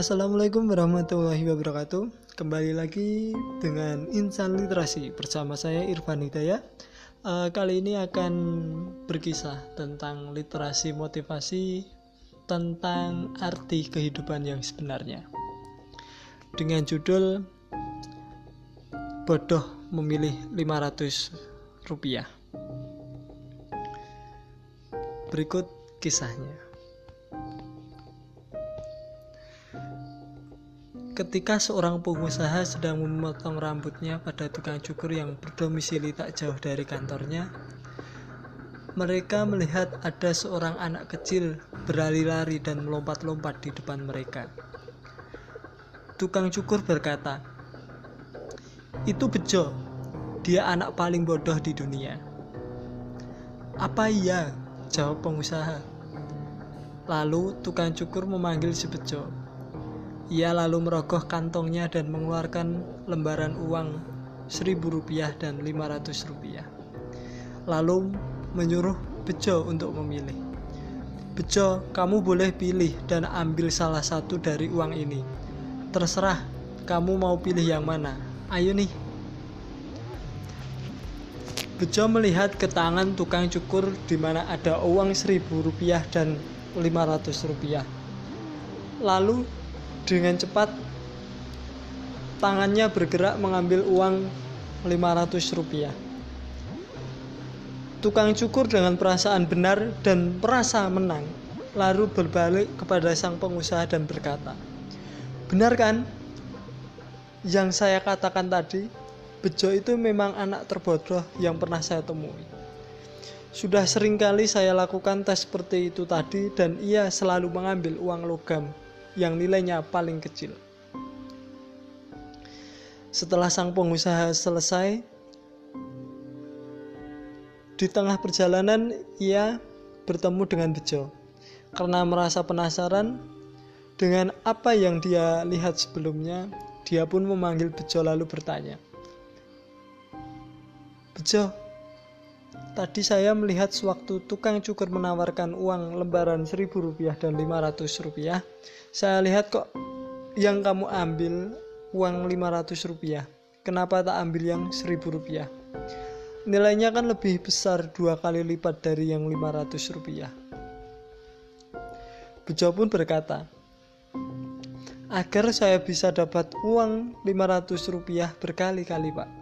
Assalamualaikum warahmatullahi wabarakatuh. Kembali lagi dengan Insan Literasi bersama saya Irfan Hidayat. Uh, kali ini akan berkisah tentang literasi motivasi tentang arti kehidupan yang sebenarnya. Dengan judul Bodoh memilih 500 rupiah. Berikut kisahnya. Ketika seorang pengusaha sedang memotong rambutnya pada tukang cukur yang berdomisili tak jauh dari kantornya, mereka melihat ada seorang anak kecil berlari-lari dan melompat-lompat di depan mereka. Tukang cukur berkata, "Itu Bejo, dia anak paling bodoh di dunia." "Apa iya?" jawab pengusaha. Lalu tukang cukur memanggil si Bejo ia lalu merogoh kantongnya dan mengeluarkan lembaran uang seribu rupiah dan lima ratus rupiah. Lalu menyuruh Bejo untuk memilih. Bejo, kamu boleh pilih dan ambil salah satu dari uang ini. Terserah, kamu mau pilih yang mana. Ayo nih. Bejo melihat ke tangan tukang cukur di mana ada uang seribu rupiah dan lima ratus rupiah. Lalu dengan cepat tangannya bergerak mengambil uang 500 rupiah. Tukang cukur dengan perasaan benar dan merasa menang, lalu berbalik kepada sang pengusaha dan berkata, Benar kan? Yang saya katakan tadi, Bejo itu memang anak terbodoh yang pernah saya temui. Sudah sering kali saya lakukan tes seperti itu tadi dan ia selalu mengambil uang logam yang nilainya paling kecil. Setelah sang pengusaha selesai, di tengah perjalanan ia bertemu dengan Bejo. Karena merasa penasaran dengan apa yang dia lihat sebelumnya, dia pun memanggil Bejo lalu bertanya, Bejo, Tadi saya melihat sewaktu tukang cukur menawarkan uang lembaran seribu rupiah dan lima ratus rupiah. Saya lihat kok yang kamu ambil uang lima ratus rupiah. Kenapa tak ambil yang seribu rupiah? Nilainya kan lebih besar dua kali lipat dari yang lima ratus rupiah. Bejo pun berkata, agar saya bisa dapat uang lima ratus rupiah berkali-kali pak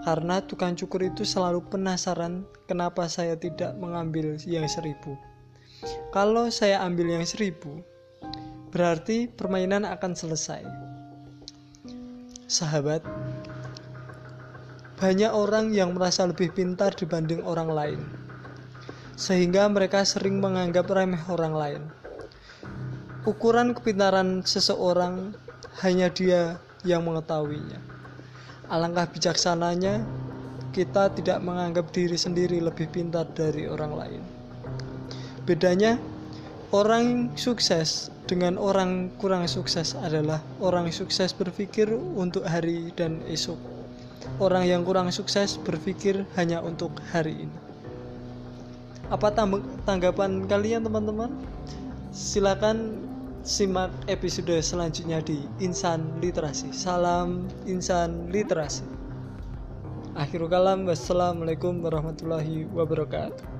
karena tukang cukur itu selalu penasaran kenapa saya tidak mengambil yang seribu. Kalau saya ambil yang seribu, berarti permainan akan selesai. Sahabat, banyak orang yang merasa lebih pintar dibanding orang lain, sehingga mereka sering menganggap remeh orang lain. Ukuran kepintaran seseorang hanya dia yang mengetahuinya. Alangkah bijaksananya kita tidak menganggap diri sendiri lebih pintar dari orang lain. Bedanya, orang sukses dengan orang kurang sukses adalah orang sukses berpikir untuk hari dan esok. Orang yang kurang sukses berpikir hanya untuk hari ini. Apa tanggapan kalian teman-teman? Silakan simak episode selanjutnya di Insan Literasi. Salam Insan Literasi. Akhirul kalam, wassalamualaikum warahmatullahi wabarakatuh.